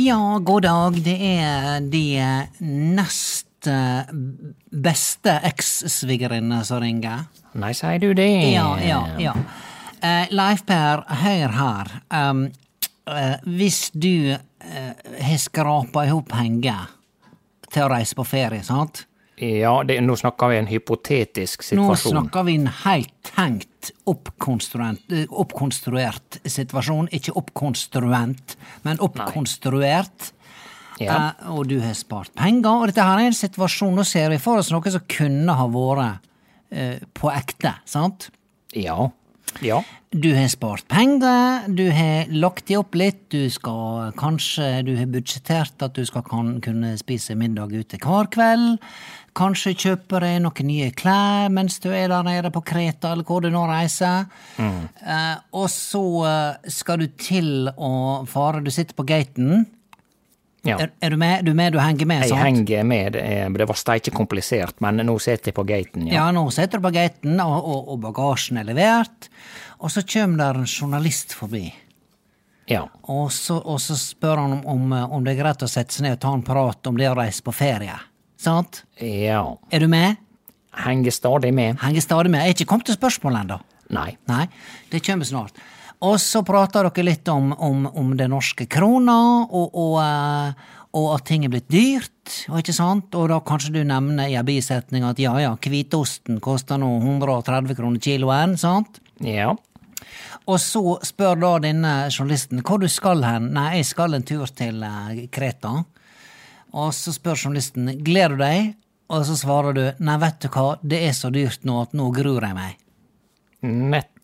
Ja, god dag. Det er de nest eh, beste eks-svigerinne som ringer. Nei, sier du det? Ja, ja, ja. Uh, Leif Per, hør her. Um, uh, hvis du har har skrapa i hop penger til å reise på ferie, sant? Ja, det, nå snakker vi en hypotetisk situasjon. Nå snakker vi en helt tenkt, oppkonstruert, eh, oppkonstruert situasjon. Ikke oppkonstruent, men oppkonstruert. Ja. Eh, og du har spart penger, og dette her er en situasjon Nå ser vi for oss noe som kunne ha vært eh, på ekte, sant? Ja. Ja. Du har spart penger, du har lagt dem opp litt, du skal kanskje Du har budsjettert at du skal kan, kunne spise middag ute hver kveld. Kanskje kjøper deg noen nye klær mens du er der nede på Kreta, eller hvor du nå reiser. Eh, og så eh, skal du til å fare Du sitter på gaten. Ja. Er, er du med? Du med, du henger med, Jeg sant? henger med. Det er- Det var steike komplisert, men nå sitter jeg på gaten, ja. Ja, nå sitter du på gaten, og, og, og bagasjen er levert. Og så kommer der en journalist forbi. Ja. Og så, og så spør han om, om, om det er greit å sette seg ned og ta en prat om det å reise på ferie. Sant? ja. Er du med? Henger stadig med. Henger stadig med. Jeg er ikke kommet til spørsmålet ennå. Nei. Nei, det kommer snart. Og så prater dere litt om, om, om den norske krona, og, og, eh, og at ting er blitt dyrt, ikke sant? Og da kanskje du nevner i en bisetning at ja ja, hvitosten koster nå 130 kroner kiloen, sant? Ja. Og så spør da denne journalisten hvor du skal hen. Nei, jeg skal en tur til eh, Kreta. Og så spør journalisten gleder du deg, og så svarer du nei, vet du hva, det er så dyrt nå at nå gruer jeg meg.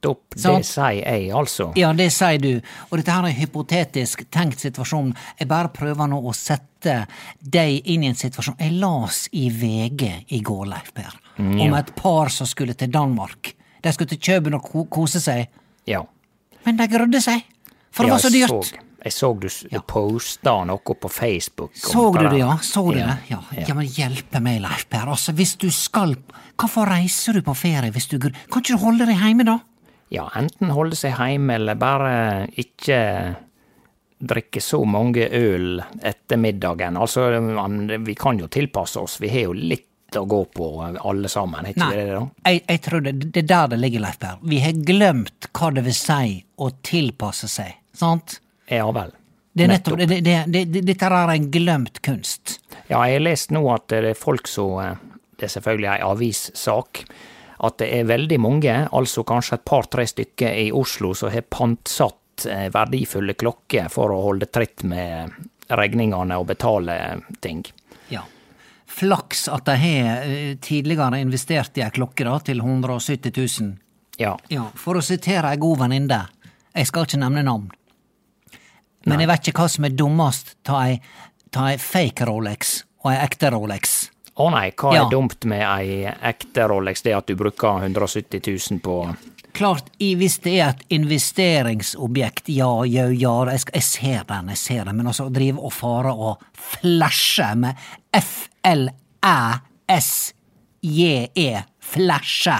Nettopp det Sant. sier jeg, altså. Ja, det sier du. Og dette her er en hypotetisk tenkt situasjon. Jeg bare prøver nå å sette deg inn i en situasjon. Jeg las i VG i går, Leif Per, om et par som skulle til Danmark. De skulle til Kjøben og ko kose seg, Ja. men de grudde seg. For det Ja, var så dyrt. Så, jeg så du ja. posta noe på Facebook. Så du det, ja? Så du Ja, det? Ja. ja. ja, men hjelpe meg, Leif Per. Altså, hvis du skal Hvorfor reiser du på ferie hvis du Kan ikke du holde deg hjemme, da? Ja, enten holde seg hjemme eller bare ikke drikke så mange øl etter middagen. Altså, vi kan jo tilpasse oss. Vi har jo litt å gå på alle sammen, ikke Nei, det da? jeg, jeg tror det, det er der det ligger, Leif Per. Vi har glemt hva det vil si å tilpasse seg, sant? Ja vel. Det er nettopp, det, det, det, det, Dette er en glemt kunst. Ja, jeg har lest nå at det er folk som eh, Det er selvfølgelig ei avissak. At det er veldig mange, altså kanskje et par-tre stykker i Oslo, som har pantsatt eh, verdifulle klokker for å holde tritt med regningene og betale ting. Ja. Flaks at de har eh, tidligere investert i ei klokke da, til 170 000. Ja. Ja, For å sitere ei god venninne, jeg skal ikke nevne navn, men jeg vet ikke hva som er dummest ta ei, ta ei fake Rolex og ei ekte Rolex. Å nei, hva Ja. er dumt med ei ekte Rolex? Det at du bruker 170 000 på Klart, hvis det er et investeringsobjekt, ja, ja, ja, jeg, skal, jeg ser den, jeg ser den, men altså å drive og fare og flashe med F-L-æ-S-J-E, flashe.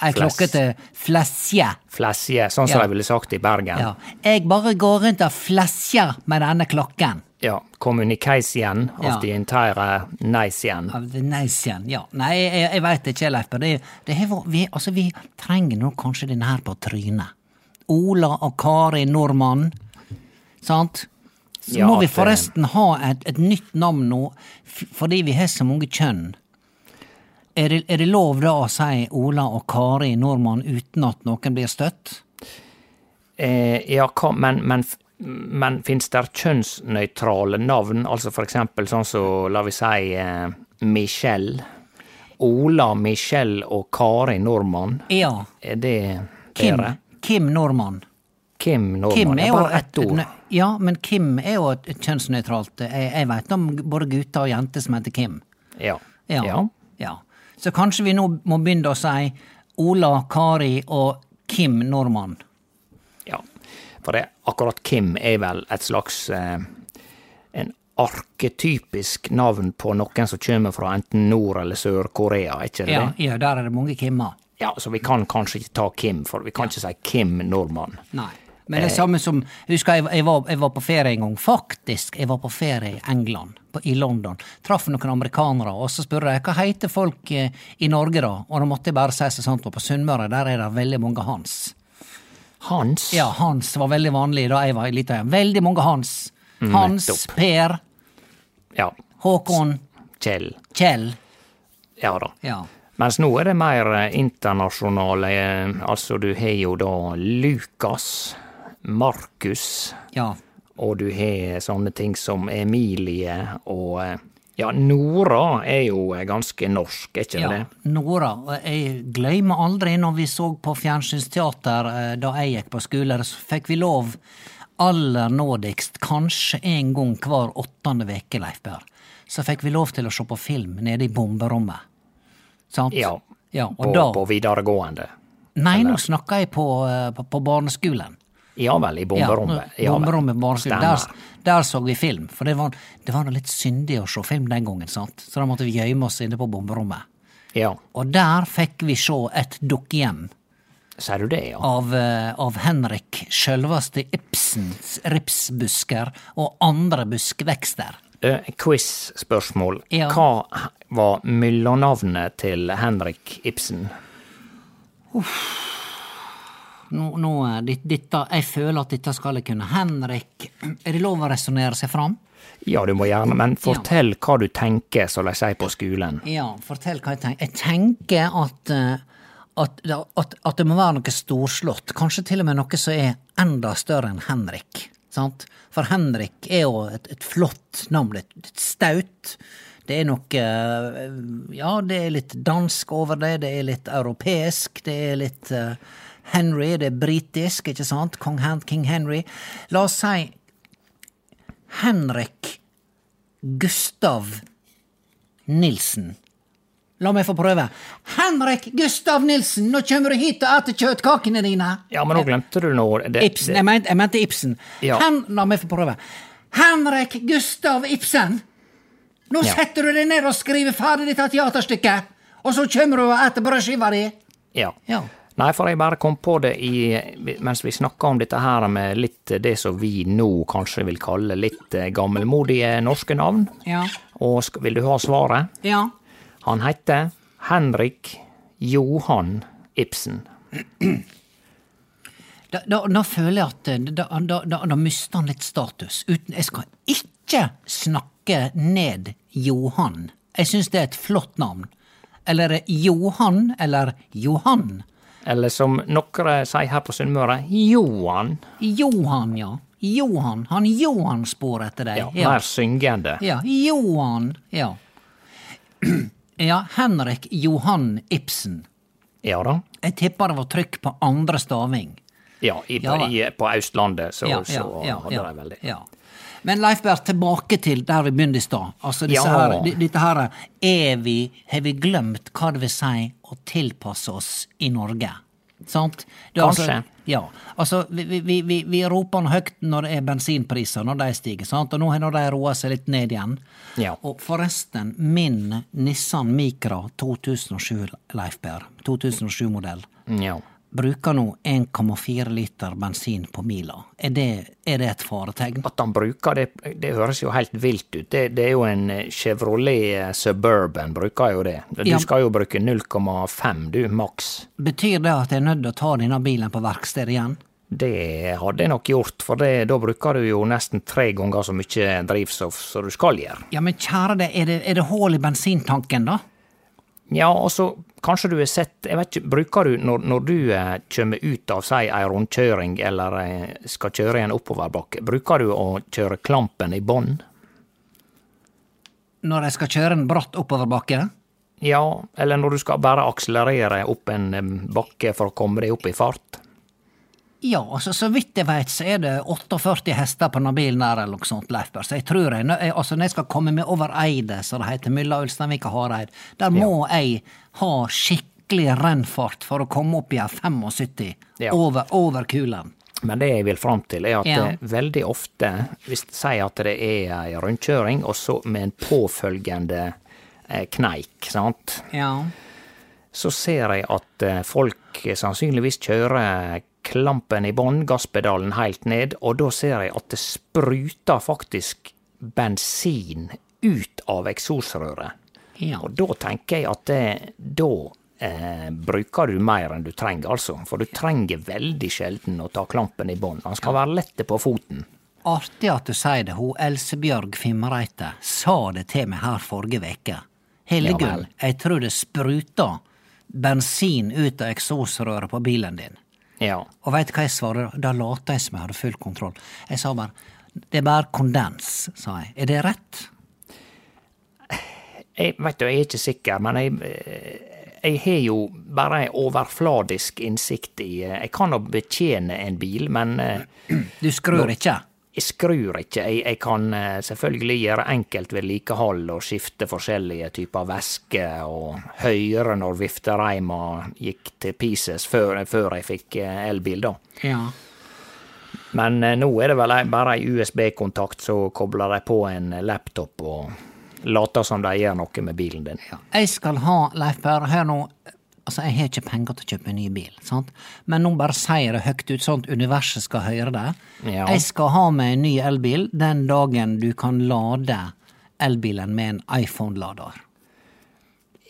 Ei klokke til flasje. flesje, sånn som Ja. de ville sagt i Bergen. Ja. Jeg bare går rundt og flasjer med denne klokken. Ja, communication Ja. de the entire nation. Av the nation, ja. Nei, jeg, jeg veit ikke, Leif, det, det vi, altså, vi trenger nå kanskje denne her på trynet. Ola og Kari Nordmann, sant? Så Ja, må vi eh, forresten ha et, et nytt navn nå, fordi vi har så mange kjønn. Er det, er det lov da å si Ola og Kari Nordmann uten at noen blir støtt? Eh, ja, men, men, men fins det kjønnsnøytrale navn? Altså for eksempel sånn som, la vi si, eh, Michelle. Ola, Michelle og Kari Nordmann. Ja. Er det Kim, dere? Kim Nordmann. Kim Nordmann. Kim er er bare ett ord. Ja, men Kim er jo et, et kjønnsnøytralt Jeg, jeg veit om både gutter og jenter som heter Kim. Ja. Ja. ja. ja. Så kanskje vi nå må begynne å si Ola, Kari og Kim Nordmann. Ja, for det, akkurat Kim er vel et slags eh, en arketypisk navn på noen som kommer fra enten Nord- eller Sør-Korea, ikke det Ja, ja, der er det mange Kimmer. Ja, så vi kan kanskje ikke ta Kim, for vi kan ikke si Kim Nordmann. Nei. Men det er samme som Husker jeg, jeg, var, jeg var på ferie en gang. Faktisk, jeg var på ferie i England, på, i London. Traff noen amerikanere, og så spurte jeg hva heter folk eh, i Norge, da? Og da måtte jeg bare si seg sant, og på Sunnmøre der er det veldig mange Hans. Hans? Ja, Hans var veldig vanlig da jeg var lita. Veldig mange Hans. Hans, nettopp. Per, Ja, Håkon, Kjell. Kjell. Ja da. Ja. Mens nå er det mer eh, internasjonale, eh, altså du har jo da Lukas, Markus, ja. og du har sånne ting som Emilie og eh, Ja, Nora er jo ganske norsk, er ikke Ja, det? Nora. Jeg glemmer aldri når vi så på fjernsynsteater eh, da jeg gikk på skole, så fikk vi lov aller nådigst, kanskje en gang hver åttende veke, Leif Per, så fikk vi lov til å se på film nede i bomberommet. Sant? Ja, ja på, da, på videregående. Nei, nå snakker jeg på, eh, på, på barneskolen. Ja vel, i bomberommet. Ja, bomberommet på. Der, der så vi film, for det var, det var litt syndig å se film den gangen, sant? så da måtte vi gjemme oss inne på bomberommet. Ja, Og der fikk vi se et dukkehjem Ser du det, ja? av, eh, av Henrik sjølveste Ibsens ripsbusker og andre buskvekster. Uh, Quiz-spørsmål. Ja. Hva var mellomnavnet til Henrik Ibsen? Nå, nå ditt, dit- dette, jeg føler at dette skal jeg kunne. Henrik, er det lov å resonnere seg fram? Ja, du må gjerne, men fortell hva du tenker, som de sier på skolen. Ja, fortell hva jeg tenker. Jeg tenker at, eh, at, at, at det må være noe storslått. Kanskje til og med noe som er enda større enn Henrik. Sant? For Henrik er jo et, et flott navn. Et, et staut. Det er noe eh, Ja, det er litt dansk over det. Det er litt europeisk. Det er litt eh, Henry. Det er britisk, ikke sant? Kong Hen King Henry. La oss si Henrik Gustav Nilsen. La meg få prøve. Henrik Gustav Nilsen, nå kommer du hit og eter kjøttkakene dine! Ja, men nå glemte du noe. Det, Ibsen. Jeg mente, jeg mente Ibsen. Ja. Hen, la meg få prøve. Henrik Gustav Ibsen! Nå Ja. setter du deg ned og skriver ferdig dette teaterstykket, og så kommer du og eter brødskiva di! Ja. Ja. Nei, for jeg bare kom på det i, mens vi snakka om dette her med litt det som vi nå kanskje vil kalle litt eh, gammelmodige norske navn. Ja. Og vil du ha svaret? Ja. Han heter Henrik Johan Ibsen. Da, da, da føler jeg at eh, da, da, da, da mister han litt status. Uten, jeg skal ikke snakke ned Johan. Jeg syns det er et flott navn. Eller Johan, eller Johan. Eller som noen sier her på Sunnmøre, Johan. Johan, ja. Johan. Han Johan spor etter deg. Ja, Mer syngende. Ja, Johan. Ja. ja, Henrik Johan Ibsen. Ja da. Jeg tipper det var trykk på andre staving. Ja, i, Ja i, på Østlandet så, Ja, så ja, ja, hadde ja, de veldig. ja. Men Leif Berr, tilbake til der vi begynte i stad. Altså, disse Ja. her, dette her er vi Har vi glemt hva det vil si å tilpasse oss i Norge? Sant? Det er Kanskje. Altså, ja. Altså, vi, vi, vi, vi, vi roper høyt når det er bensinpriser, når de stiger, sant? Og nå har de roa seg litt ned igjen. Ja. Og forresten, min Nissan Micra 2007, Leif Berr, 2007-modell, Ja. Bruker nå 1,4 liter bensin på mila. Er det, er det et faretegn? At han bruker det, det høres jo helt vilt ut. Det, det er jo en Chevrolet Suburban, bruker jo det. Du Ja. skal jo bruke 0,5 du, maks. Betyr det at jeg er nødt til å ta denne bilen på verkstedet igjen? Det hadde jeg nok gjort, for det, da bruker du jo nesten tre ganger så mye drivstoff som du skal gjøre. Ja, men kjære deg, er det, er det hull i bensintanken, da? Ja, og så kanskje du har sett Jeg vet ikke, bruker du når, når du eh, kommer ut av si ei rundkjøring eller eh, skal kjøre i en oppoverbakke, bruker du å kjøre klampen i bånn? Når jeg skal kjøre en bratt oppoverbakke? Ja, eller når du skal bare akselerere opp en bakke for å komme deg opp i fart? Ja, altså, så vidt jeg veit, så er det 48 hester på denne bilen der, eller noe sånt, Leifberg. Så jeg tror jeg, altså, når jeg skal komme meg over Eidet, som det heter, mellom Ulsteinvik og Hareid, der må jeg ha skikkelig rennfart for å komme opp i ei 75 Ja. over, over kulen. Men det jeg vil fram til, er at Ja. eh, veldig ofte, hvis du sier at det er ei rundkjøring, og så med en påfølgende eh, kneik, sant, Ja. så ser jeg at eh, folk sannsynligvis kjører klampen i bånn, gasspedalen helt ned, og da ser jeg at det spruter faktisk bensin ut av eksosrøret. Ja. Og da tenker jeg at det, da eh, bruker du mer enn du trenger, altså. For du trenger veldig sjelden å ta klampen i bånn. Han skal være lett på foten. Artig at du sier det. Hun Elsebjørg Fimreite sa det til meg her forrige uke. Hildegunn, Ja jeg tror det spruta bensin ut av eksosrøret på bilen din. Ja. Og veit du hva jeg svarer? Da lata jeg som jeg hadde full kontroll. Jeg sa bare det er bare kondens, sa jeg. Er det rett? Jeg vet du, jeg er ikke sikker, men jeg, eh, jeg har jo bare en overfladisk innsikt i eh, Jeg kan jo betjene en bil, men eh, Du skrur ikke? Jeg skrur ikke. Jeg, jeg kan eh, selvfølgelig gjøre enkelt vedlikehold og skifte forskjellige typer væske og høyre når viftereima gikk til pieces før, før jeg fikk eh, elbil, da. Ja. Men eh, nå er det vel bare ei USB-kontakt, så kobler de på en laptop og later som de gjør noe med bilen din. Ja. Jeg skal ha, Leif Berr, hør nå. Altså, jeg har ikke penger til å kjøpe en ny bil, sant? men nå bare sier det høyt ut, sånn at universet skal høre det. Ja. Jeg skal ha meg en ny elbil den dagen du kan lade elbilen med en iPhone-lader.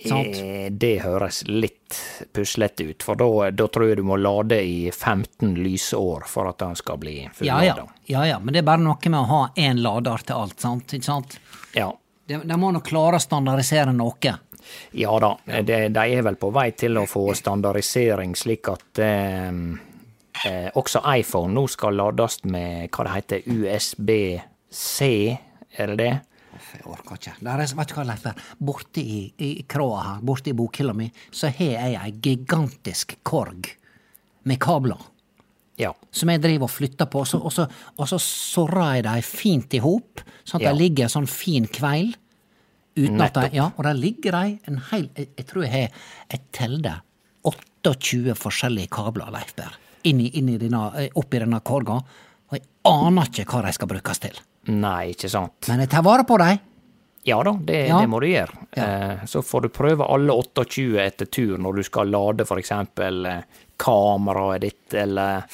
Sant? Eh, Det høres litt puslete ut, for da, da tror jeg du må lade i 15 lysår for at den skal bli Ja, fullada. ja, ja, ja, men det er bare noe med å ha én lader til alt, sant? Ikke sant? Ja. De, de må nå klare å standardisere noe. Ja da, de, de er vel på vei til å få standardisering slik at eh, eh, også iPhone nå skal lades med hva det heter, USB-C, er det det? Jeg orker ikke. Der er, vet du hva, Leif Borte i, i kråa her, borte i bokhylla mi, så har jeg ei gigantisk korg med kabler. Ja. Som jeg driver og flytter på, og så, og så, og så sorrer jeg dem fint i hop, sånn at Ja. de ligger en sånn fin kveil. Uten at de, ja, og der ligger de en hel Jeg, jeg tror jeg har Jeg telte 28 forskjellige kabler, Leif Berr, eh, oppi denne korga. Og jeg aner ikke hva de skal brukes til. Nei, ikke sant. Men jeg tar vare på dem. Ja da, det, Ja. det må du gjøre. Eh, så får du prøve alle 28 etter tur når du skal lade eksempel eh, kameraet ditt, eller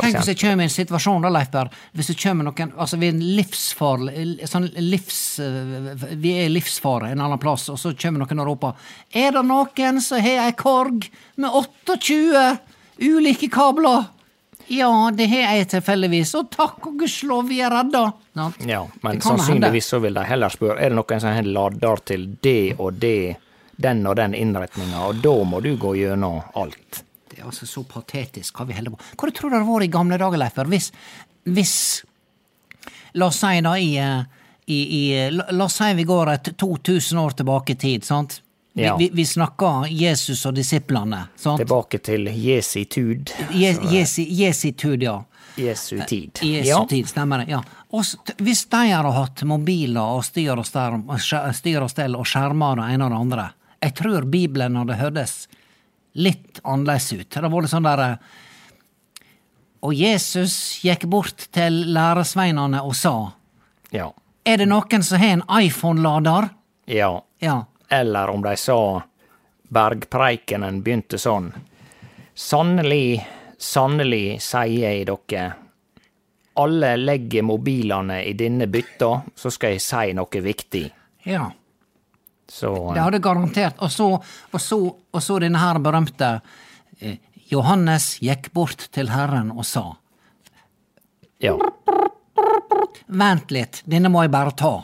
Tenk hvis jeg kommer i en situasjon da, Leif Berr, hvis det kommer noen Altså, vi er en livsfarlig Sånn livs... eh, Vi er i livsfare en annen plass, og så kommer noen og roper Er det noen som har ei korg med 28 ulike kabler? Ja, det har jeg tilfeldigvis, og takk og gudskjelov, vi er redda. Ja, Ja, men sannsynligvis så vil de heller spørre er det noen som har lader til det og det, den og den innretninga, og da må du gå gjennom alt. Altså så patetisk hva vi holder på Hva tror du det hadde vært i gamle dager, Leif, hvis, hvis La oss si da i, eh, i, i la, oss si vi går et 2000 år tilbake i tid, sant? Vi, Ja. vi, vi snakker Jesus og disiplene, sant? Tilbake til Jesi tud. Je, Jesi, Jesi tud, ja. Jesu tid. Jesu ja. tid, stemmer det. ja. Og hvis de hadde hatt mobiler og styr og, stell, styr og stell og skjermer det ene og det andre, jeg tror Bibelen hadde hørtes litt annerledes ut. Det har vært sånn derre Og Jesus gikk bort til læresveinene og sa, Ja. er det noen som har en iPhone-lader? ja. Ja. Eller om de sa bergpreikenen begynte sånn. Sannelig, sannelig sier jeg dere, alle legger mobilene i denne bytta, så skal jeg si noe viktig. Ja. Så Det hadde garantert. Og så, og så, og så denne her berømte eh, Johannes gikk bort til Herren og sa, ja. vent litt, denne må jeg bare ta.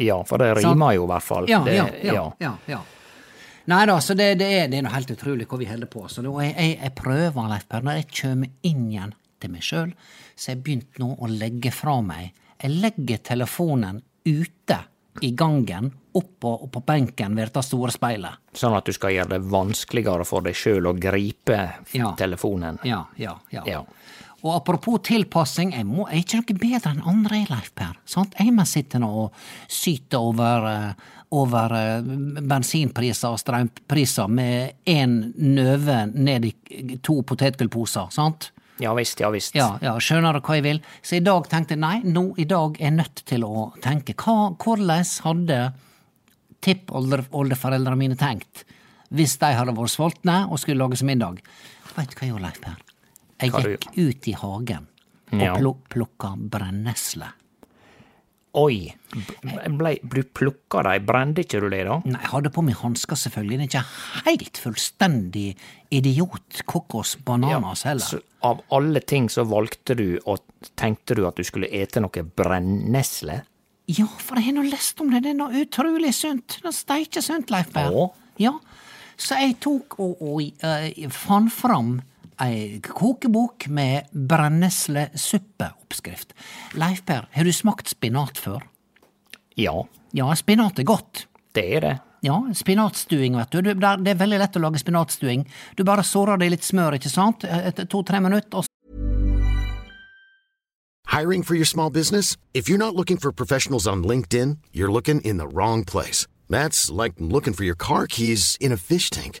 Ja, for det rimer jo i hvert fall. Ja, det, ja, ja. ja, ja. Nei da, så det, det, er, det er noe helt utrolig hva vi holder på. Så jeg, jeg, jeg prøver, Leif når jeg kommer inn igjen til meg sjøl, så jeg begynt nå å legge fra meg Jeg legger telefonen ute i gangen, oppå på benken ved dette store speilet. Sånn at du skal gjøre det vanskeligere for deg sjøl å gripe Ja. telefonen. Ja, ja, ja. Ja. Og apropos tilpassing, jeg, må, jeg er ikke noe bedre enn andre, Leif Per. Sant? Jeg må sitte nå og syte over, eh, over eh, bensinpriser og strømpriser med én nøve ned i to potetgullposer, sant? Ja visst, ja visst. Ja, ja, skjønner du hva jeg vil? Så i dag tenkte jeg nei, nå i dag er jeg nødt til å tenke hva, hvordan hadde tippoldeforeldrene mine tenkt hvis de hadde vært sultne og skulle lage seg middag? Veit du hva jeg gjorde, Leif Per? Jeg gikk ut i hagen og pluk plukka brennesle. Oi, b- blei, du plukka dei, brende ikke du det da? Nei, jeg hadde på meg hansker, selvfølgelig. Det er ikke helt fullstendig idiot kokos bananas heller. Av alle ting så valgte du og tenkte du at du skulle ete noe brennesle? Ja, for jeg har nå lest om det. Det er noe utrolig sunt. Det er steikesunt, Leif Berr. Ja. Så jeg tok og, og uh, fant fram ei kokebok med brenneslesuppeoppskrift. Leif Per, har du smakt spinat før? Ja, Ja, spinat er godt. det er det. Ja, spinatstuing, vet du. er- det er veldig lett å lage spinatstuing. Du bare sårer det i litt smør, ikke sant? Etter to-tre minutter, og Hiring for your small business? If you're not looking for professionals on LinkedIn, you're looking in the wrong place. That's like looking for your car keys in a fish tank.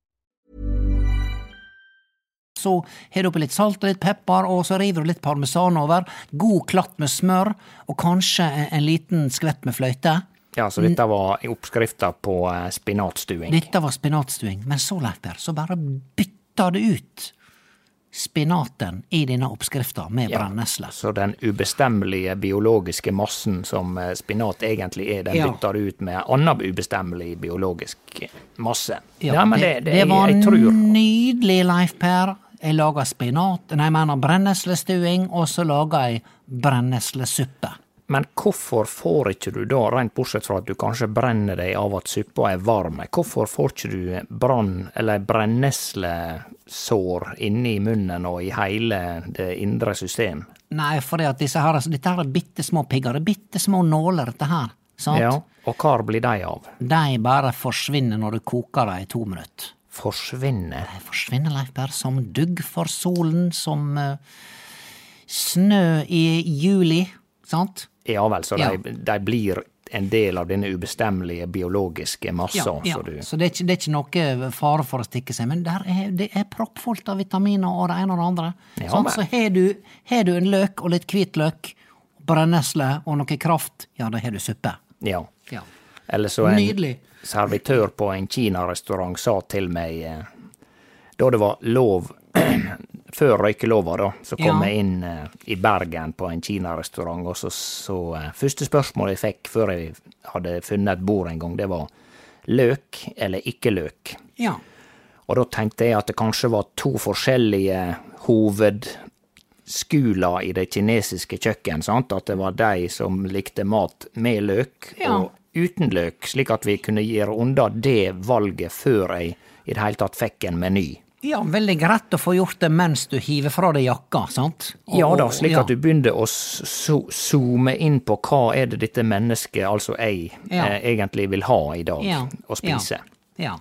Så har du oppi litt salt og litt pepper, og så river du litt parmesan over. God klatt med smør, og kanskje en, en liten skvett med fløyte. Ja, så dette var oppskrifta på eh, spinatstuing. Dette var spinatstuing, men så, Leif Per, så bare bytta du ut spinaten i denne oppskrifta med Ja. brennesle. Så den ubestemmelige biologiske massen som eh, spinat egentlig er, den Ja. bytter du ut med annen ubestemmelig biologisk masse. Ja, men det, det, det, det var jeg, jeg tror nydelig, Leif Per. Jeg laga spinat, nei, jeg mener brenneslestuing, og så laga jeg brenneslesuppe. Men hvorfor får ikke du da, rent bortsett fra at du kanskje brenner deg av at suppa er varm, hvorfor får ikke du brann- eller brenneslesår inni munnen og i hele det indre system? Nei, for at disse her, dette her er bitte små pigger. Det er bitte små nåler, dette her. Sant? Ja, og hvor blir de av? De bare forsvinner når du koker dem i to minutter. Forsvinner? Forsvinner, Leif Berr, som dugg for solen, som uh, snø i juli, sant? Ja vel, så Ja. de, de blir en del av denne ubestemmelige biologiske massa. Ja, ja. Så du, Så det er, ikke, det er ikke noe fare for å stikke seg, men er, det er proppfullt av vitaminer og det ene og det andre. Ja, Sånn, så har du, har du en løk og litt hvitløk, brennesle og noe kraft, ja, da har du suppe. ja. Ja. Eller så en Nydelig. Servitør på en kinarestaurant sa til meg eh, da det var lov Før røykelova, da, så kom Ja. jeg inn eh, i Bergen på en kinarestaurant, og så, så eh, Første spørsmål jeg fikk før jeg hadde funnet et bord en gang, det var løk eller ikke løk. Ja. Og da tenkte jeg at det kanskje var to forskjellige hovedskuler i det kinesiske kjøkken. Sant? At det var de som likte mat med løk Ja. og uten løk, slik at vi kunne gjøre unna det valget før jeg i det hele tatt fikk en meny. ja, veldig greit å få gjort det mens du hiver fra deg jakka, sant? Og- Ja da, slik ja. at du begynte å zoome inn på hva er det dette mennesket, altså jeg, Ja. eh, egentlig vil ha i dag ja. å spise. Ja.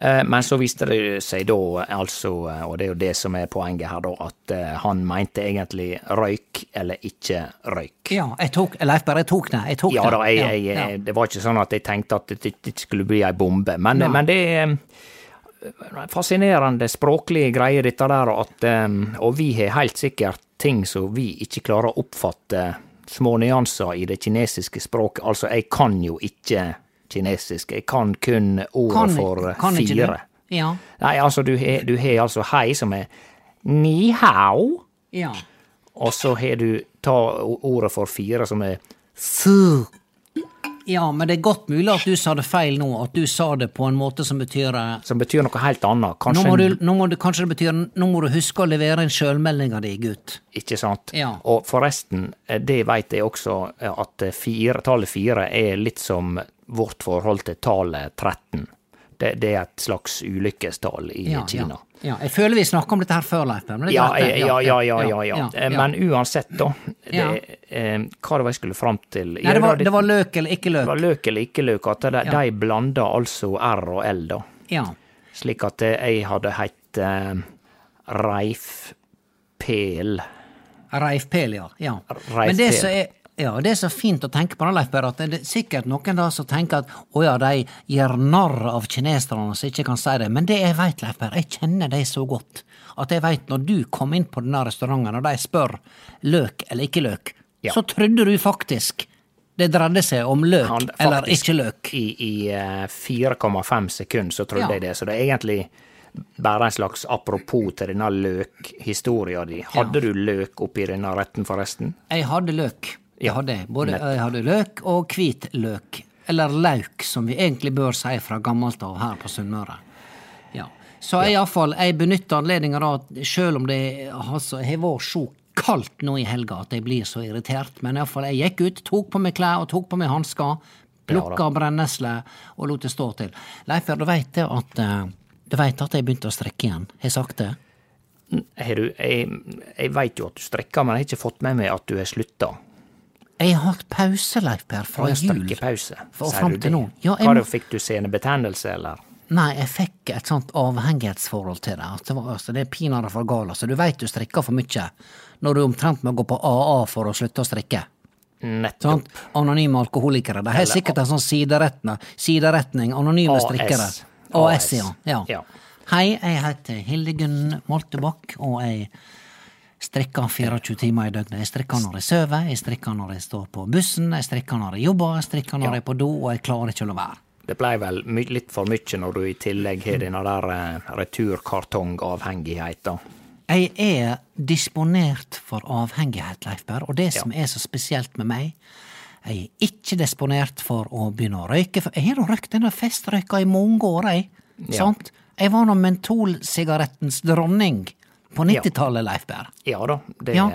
Eh, Men så viste det seg da, altså, eh, og det er jo det som er poenget her, da, at eh, han mente egentlig røyk eller ikke røyk. ja. Jeg tok, Leif jeg tok det. Jeg tok Ja det. da, jeg, jeg, ja. det var ikke sånn at jeg tenkte at det ikke skulle bli ei bombe, men, men det er fascinerende språklige greier, dette der, at, og vi har helt sikkert ting som vi ikke klarer å oppfatte små nyanser i det kinesiske språket. Altså, jeg kan jo ikke kinesisk, jeg kan kun ordet for kan fire. Ja. Nei, altså, du har du har altså hei, som er ni hao, Ja. og så har du ta ordet for fire, som er fu. Ja, men det er godt mulig at du sa det feil nå, at du sa det på en måte som betyr eh, Som betyr noe helt annet. nå må, du, nå må du, Kanskje det betyr Nå må du huske å levere inn sjølmeldinga di, gutt. Ikke sant? Ja. Og forresten, eh, det veit jeg også, eh, at fire, tallet fire er litt som vårt forhold til tallet 13. Det, det er et slags ulykkestall i Ja, Kina. Ja. ja. Jeg føler vi snakka om dette her før, Leif. er Ja, ja, ja, ja. Men uansett, da. Det, eh, hva det var jeg skulle fram til? Nei, det var, det var løk eller ikke løk. det var løk. eller ikke løk. At de, de blanda altså R og L, da. Ja. Slik at eh, jeg hadde hett eh, Reif Pel. Reifpel, ja. ja. Reifpel. Men det som er ja, og det er så fint å tenke på, det, Leif Berre, at det er sikkert noen da som tenker at å ja, de gjør narr av kineserne som ikke kan si det, men det jeg veit, Leif Berre, jeg kjenner de så godt, at jeg veit når du kom inn på denne restauranten og de spør løk eller ikke løk, Ja. så trodde du faktisk det dreide seg om løk Han, eller ikke løk. I, i eh, 4,5 sekunder så trodde Ja. jeg det, så det er egentlig bare en slags apropos til denne løkhistoria di. Hadde du løk oppi denne retten, forresten? Jeg hadde løk. Jeg Ja, hadde både jeg hadde løk og hvitløk. Eller lauk, som vi egentlig bør si fra gammelt av her på Sunnmøre. Ja. Så jeg iallfall jeg benytter anledninga sjøl om det altså, har vært så kaldt nå i helga at jeg blir så irritert, men iallfall jeg gikk ut, tok på meg klær og tok på meg hansker, plukka brennesle og lot det stå til. Leif, du veit at eh, du veit at jeg begynte å strekke igjen? Har jeg sagt det? Har du, jeg jeg veit jo at du strekker, men jeg har ikke fått med meg at du har slutta. Jeg har hatt pause, Leif Per, fra Fra jul. strekkepause, For- sier du det? Ja, jeg Hva fikk du senebetennelse, eller? Nei, jeg fikk et sånt avhengighetsforhold til det. At det, var, altså, det er pinadø for galt. Altså, du veit du strikker for mye når du omtrent må gå på AA for å slutte å strikke. Nettopp. Sånn? Anonyme alkoholikere. De har sikkert en sånn sideretning. sideretning anonyme AS. strikkere. AS, AS, ja. ja. ja. Hei, jeg heter Hildegunn Moltebakk, og jeg strikker 24 timer i døgnet. Jeg strikker når jeg sover, jeg strikker når jeg står på bussen, jeg strikker når jeg jobber, jeg strikker når Ja. jeg er på do, og jeg klarer ikke å la være. Det blei vel litt for mye når du i tillegg har denne der uh, returkartongavhengigheta. Jeg er disponert for avhengighet, Leif Berr, og det som er så spesielt med meg, jeg er ikke disponert for å begynne å røyke, for jeg har nå røykt denne festrøyka i mange år, jeg. Ja. Sant? Jeg var nå mentolsigarettens dronning på 90-tallet, Leif Berr. Ja da, det, Ja.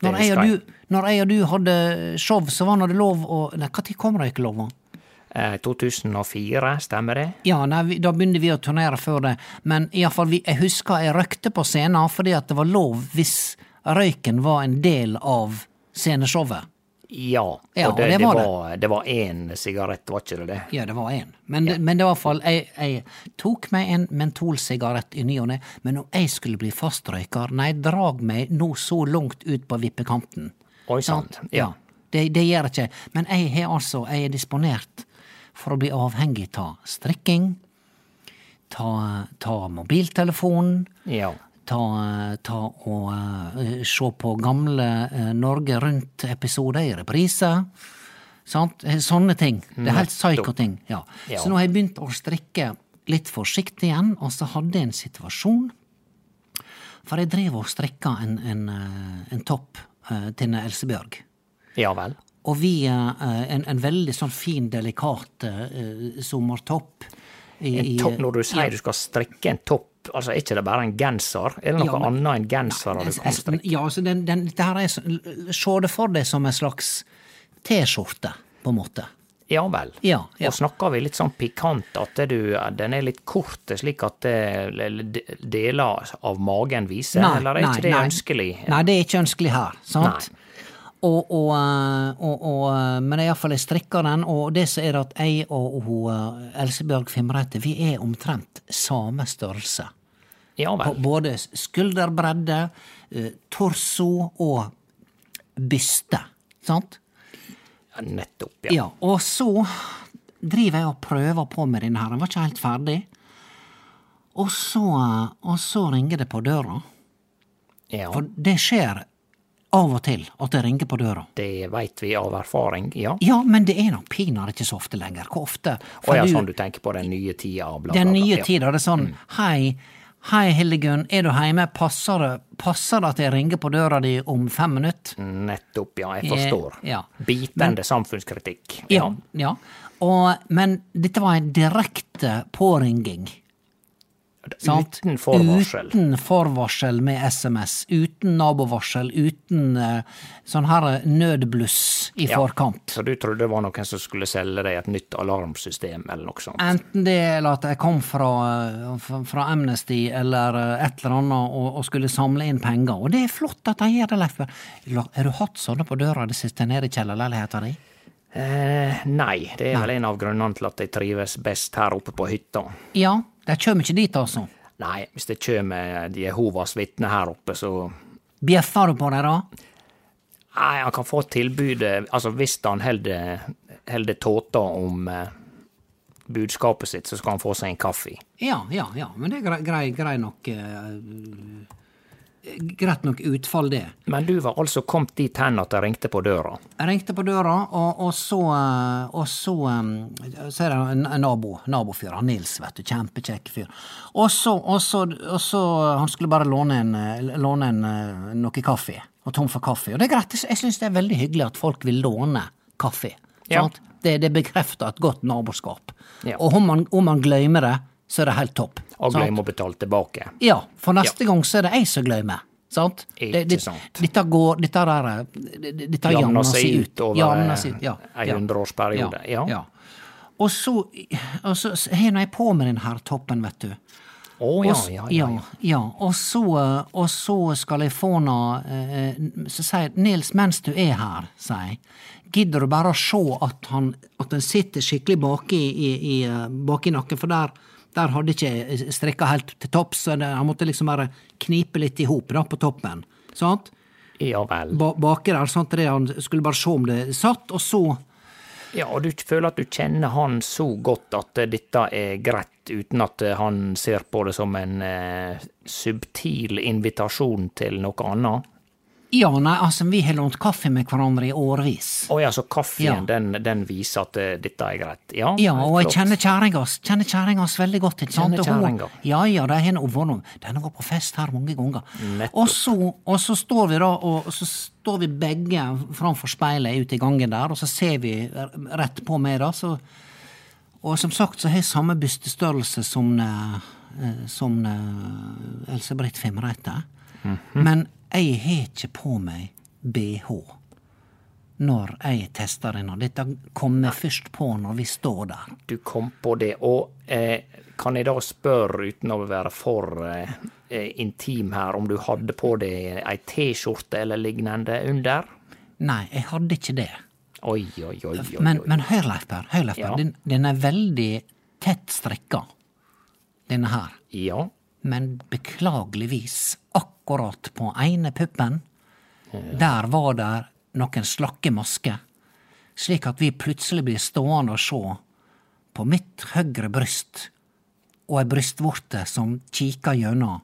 det Når jeg, du, når jeg og du hadde show, så var det lov å Nei, når kom? Eh, 2004, stemmer det? Ja, nei, da begynte vi å turnere før det, men iallfall, jeg husker jeg røykte på scenen fordi at det var lov hvis røyken var en del av sceneshowet. Ja, Ja, og det, det var det. var, det var én sigarett, var ikke det det? Ja, det var én. Men, det- men det var i hvert fall jeg, jeg tok meg en mentolsigarett i ny og ne, men om jeg skulle bli fastrøyker, nei, drag meg nå så langt ut på vippekanten. Oi sann. Ja. Det, det gjør jeg ikke. Men jeg har altså, jeg er disponert for å bli avhengig av strikking, ta, ta mobiltelefonen, Ja. Ta, ta og eh, se på gamle eh, Norge Rundt-episoder i reprise. Sant? Eh, Sånne ting. Det er helt psyko-ting. Ja. Ja. Så nå har jeg begynt å strikke litt forsiktig igjen, og så hadde jeg en situasjon For jeg drev og strikka en, en, en topp eh, til Elsebjørg. ja vel. Og vi eh, en, en veldig sånn fin, delikat uh, sommertopp. I- topp, når du sier ja. du skal strikke en topp, altså er ikke det bare en genser? Er det noe Ja, men- annet enn genser du kan strikke? Ja, altså den, den, det her er så- Se det for deg som en slags T-skjorte, på en måte. Ja vel. Ja, ja. Og snakker vi litt sånn pikant, at du, den er litt kort, slik at deler av magen viser, eller er ikke det ønskelig? Nei, det er ikke ønskelig her, sant? Og, og, eh, og, og, eh, men iallfall jeg strikker den, og det som er at jeg og, hun, eh, Elsebjørg Fimreite, vi er omtrent samme størrelse. Ja På både skulderbredde, torso og byste, sant? Ja, nettopp, ja. Ja, og så driver jeg og prøver på med denne her. Den var ikke helt ferdig. Og så, og så ringer det på døra. ja. For det skjer av og til at det ringer på døra. Det veit vi av erfaring, ja. Ja, men det er nok pinadø ikke så ofte lenger. Hvor ofte? Og ja, sånn du tenker på den nye tida, bla, bla, bla. Den nye ja. tida, det er sånn Hei, hei Hildegunn, er du hjemme? Passer det, passer det at jeg ringer på døra di om fem minutter? Nettopp, ja, jeg forstår. Eh, ja. Bitende samfunnskritikk. Ja. ja. Og, men dette var en direkte påringing. Sant? Uten forvarsel. Uten forvarsel med SMS, uten nabovarsel, uten uh, sånn her nødbluss i Ja. forkant. Så du trodde det var noen som skulle selge deg et nytt alarmsystem, eller noe sånt? Enten det eller at jeg kom fra, eh, fra- Amnesty eller eh, et eller annet og, og skulle samle inn penger. Og det er flott at de gjør det, Leif. Har du hatt sånne på døra det siste nede i kjellerleiligheta di? Eh, nei, det er vel en av grunnene til at jeg trives best her oppe på hytta. Ja, de kjem ikke dit, altså. Nei, hvis det kommer Jehovas vitner her oppe, så Bjeffer du på dem da? Nei, han kan få tilbudet Altså, hvis han holder tåta om eh, budskapet sitt, så skal han få seg en kaffe. Ja, ja, ja. Men det er grei, grei, grei nok eh, Greit nok utfall, det. Men du var altså kommet dit hen at jeg ringte på døra. Jeg ringte på døra, og, og så eh, Og så, eh, så er det en, nabo, nabofyr, han Nils, vet du. Kjempekjekk fyr. Og så, og så, og så Han skulle bare låne en, eh, låne en eh, noe kaffe. Og tom for kaffe. Og det er greit. Jeg syns det er veldig hyggelig at folk vil låne kaffe. Ja. Sant? Det, det bekrefter et godt naboskap. Ja. Og om man, om man glemmer det, så er det helt topp. Og glem å betale tilbake. Ja, for neste gang så er det jeg som glemmer. Sant? Ikke Det- det- sant. Dette går Dette der er- det- Dette Jamner seg ut over, Jamner eh, seg ja, en ja. hundreårsperiode, ja. Og så, og så har jeg på med den her toppen, vet du. Å oh, ja, ja, ja. ja, ja. Og, så, og så skal jeg få eh, Så sier jeg, Nils, mens du er her, sier jeg, gidder du bare å se at han, at han sitter skikkelig baki i, i, bak i nakken, for der, der hadde ikke jeg strikka helt til topps, så han måtte liksom bare knipe litt i hop på toppen. Sant? Ja vel. Ba, baki der, sant, det, han skulle bare se om det satt, og så Ja, og du føler at du kjenner han så godt at eh, dette er greit, uten at eh, han ser på det som en eh, subtil invitasjon til noe annet? Ja, nei, altså, vi har lånt kaffe med hverandre i årevis. Å ja, så kaffen, Ja. den, den viser at uh, dette er greit? Ja, Ja, og jeg kjenner kjerringa kjenner kjerringa veldig godt. ikke sant? Kjenner hun- Ja, ja, de har nå vært Den har vært på fest her mange ganger. Og så, og så står vi da, og så står vi begge framfor speilet ute i gangen der, og så ser vi rett på meg, da, så Og som sagt så har jeg samme bystestørrelse som, eh, som eh, Else Britt Fimreite. Mhm. Men jeg har ikke på meg bh når jeg tester den. Og dette kommer først på når vi står der. Du kom på det, og eh, kan jeg da spørre, uten å være for eh, eh, intim her, om du hadde på deg ei T-skjorte eller lignende under? Nei, jeg hadde ikke det. Oi, oi, oi. oi, Men, men hør, Leif Per, hør, Leif Per. Ja. Den, den er veldig tett strikka, denne her. Ja. Men beklageligvis, akkurat på ene puppen, der var der noen slakke masker, slik at vi plutselig blir stående og se på mitt høyre bryst og ei brystvorte som kikker gjennom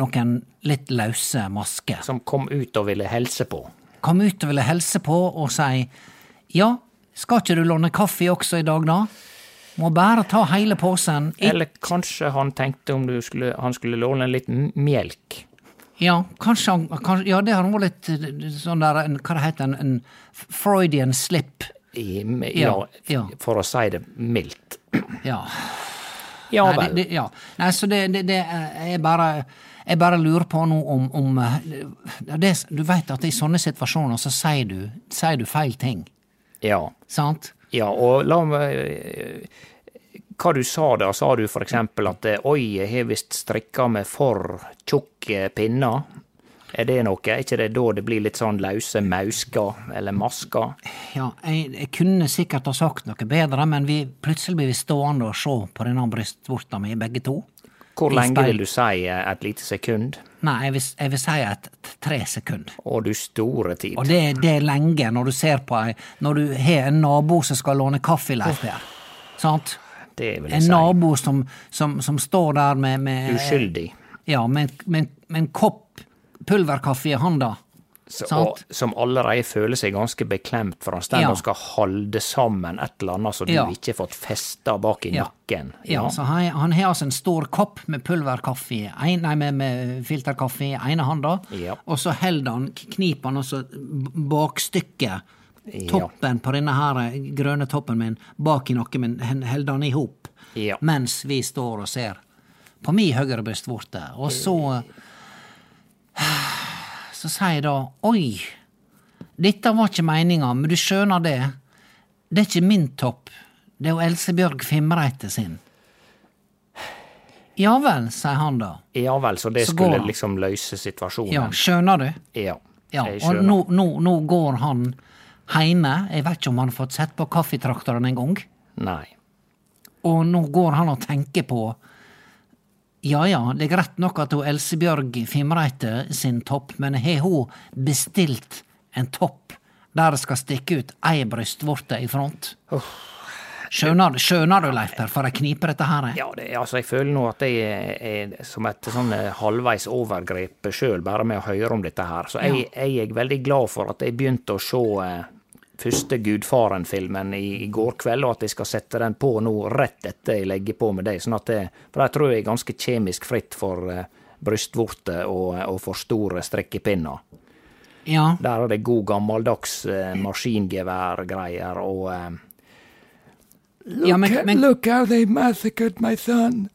noen litt løse masker. Som kom ut og ville helse på. Kom ut og ville helse på og si ja, skal ikke du låne kaffe også i dag, da? Må bare ta hele posen. Eller kanskje han tenkte om du skulle, han skulle låne litt melk. Ja, kanskje han kanskje, Ja, det har vært litt sånn der en, Hva det heter en, en Freudian slip. I, ja, Ja, for å si det mildt. Ja. Ja Nei, vel. det, det, ja. Nei, så det, det, det eh, bare jeg bare lurer på nå om, om eh, det, Du vet at i sånne situasjoner så sier du, sier du feil ting, Ja. sant? Ja, og la meg Hva du sa da? Sa du eksempel at eh, oi, jeg har visst strikka med for tjukke pinner? Er det noe? Er ikke det da det blir litt sånn løse mausker eller masker? Ja, jeg, jeg kunne sikkert ha sagt noe bedre, men vi, plutselig blir vi stående og se på denne brystvorta mi, begge to. Hvor lenge vil du si eh, et lite sekund? Nei, jeg vil, jeg vil si et tre sekund. Å, du store tid. Og det, det er lenge når du ser på ei Når du har en nabo som skal låne kaffe, Leif Per. Sant? Det vil jeg En si. nabo som, som, som står der med, med Uskyldig. Ja, med, med, med en kopp pulverkaffe i handa. Så, og, som allerede føler seg ganske beklemt, for han står Ja. og skal holde sammen et eller annet som du Ja. ikke har fått festa bak i Ja. nakken. Ja, så han, han har altså en stor kopp med pulverkaffe, en, nei, med, med filterkaffe i ene handa, og så holder han, kniper han altså bakstykket, toppen på denne her eh, grønne toppen min, bak i nakken min, hen- holder han i hop, Ja. mens vi står og ser på mi høyre brystvorte, og så så sier jeg da, oi, dette var ikke meninga, men du skjønner det, det er ikke min topp, det er jo Elsebjørg Fimreite sin. Ja vel, sier han da. Ja vel, så det Så skulle går... liksom løse situasjonen. Ja, skjønner du? Ja, Ja, jeg og skjønner. nå, nå, nå går han heime, jeg vet ikke om han har fått sett på kaffetraktoren en gang, Nei. og nå går han og tenker på ja ja, det er greit nok at hun Elsebjørg Fimreite sin topp, men har hun bestilt en topp der det skal stikke ut ei brystvorte i front? Skjønner, du- skjønner du, Leif Per, for ei knipe dette her er? Ja, det, altså, jeg føler nå at jeg er, er som et sånn eh, halvveis overgrep sjøl, bare med å høre om dette her. Så jeg, jeg er veldig glad for at jeg begynte å se eh, første Gudfaren-filmen i, i går kveld, og at jeg skal sette den på nå rett etter jeg legger på med deg. Sånn at det, for der tror jeg er ganske kjemisk fritt for uh, brystvorter og, og for store strikkepinner. Ja, Der er det god gammeldags uh, maskingeværgreier og eh, ja men, men Look how they massacred my son.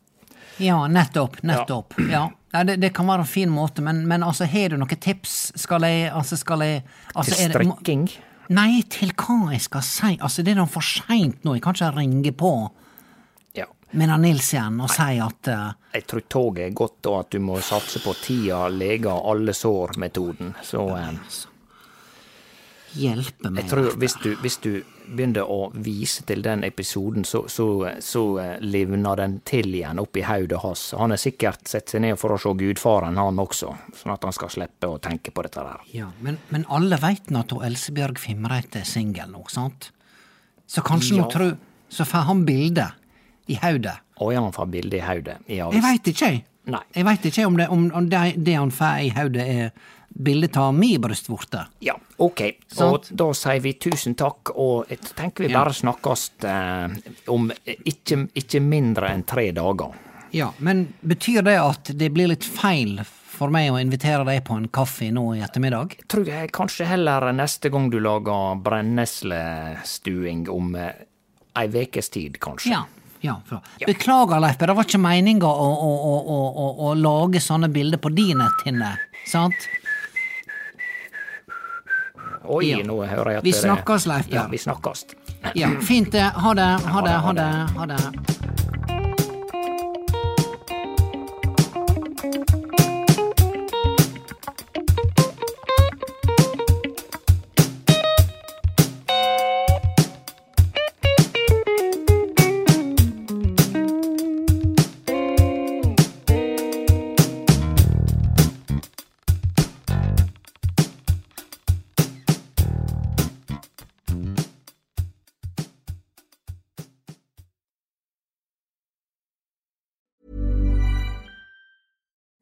Ja, nettopp. Nettopp. Ja. Nei, det, det kan være en fin måte, men, men altså, har du noen tips? Skal jeg Altså, skal jeg altså, Til er det- strikking? Nei, til hva jeg skal si. Altså, det er da for seint nå. Jeg kan ikke ringe på Ja. Minna Nils igjen og si at uh, Jeg tror toget er godt, og at du må satse på tida leger alle sår-metoden. Så eh, hjelpe meg. jeg tror hvis du, hvis du begynner å vise til den episoden, så, så, så eh, livner den til igjen oppi hodet hans. Han har sikkert sett seg ned for å se Gudfaren, han også, sånn at han skal slippe å tenke på dette der. Ja, men, men alle veit nå at Elsebjørg Fimreite er singel nå, sant? Så kanskje Ja. nå tror Så får han bilde i hodet. Og ja, han får bilde i hodet. Ja, Jeg veit ikke, jeg. Nei. Jeg veit ikke om, det, om, om det, det han får i hodet, er bilde av mi brystvorte. Ja, ok. Sant. Og da sier vi tusen takk, og jeg tenker vi Ja. bare snakkes eh, om ikke, ikke mindre enn tre dager. Ja, men betyr det at det blir litt feil for meg å invitere deg på en kaffe nå i ettermiddag? Tror jeg kanskje heller neste gang du lager brenneslestuing om eh, ei vekes tid, kanskje. Ja. Ja, ja. Beklager, Leif, det var ikke meninga å, å, å, å, å, å lage sånne bilder på din netthinne, sant? Oi, Ja. nå hører jeg at Vi snakkes, Leif Ja, vi snakkes. Ja, fint det. Ha det, ha det, ha det. Ha det.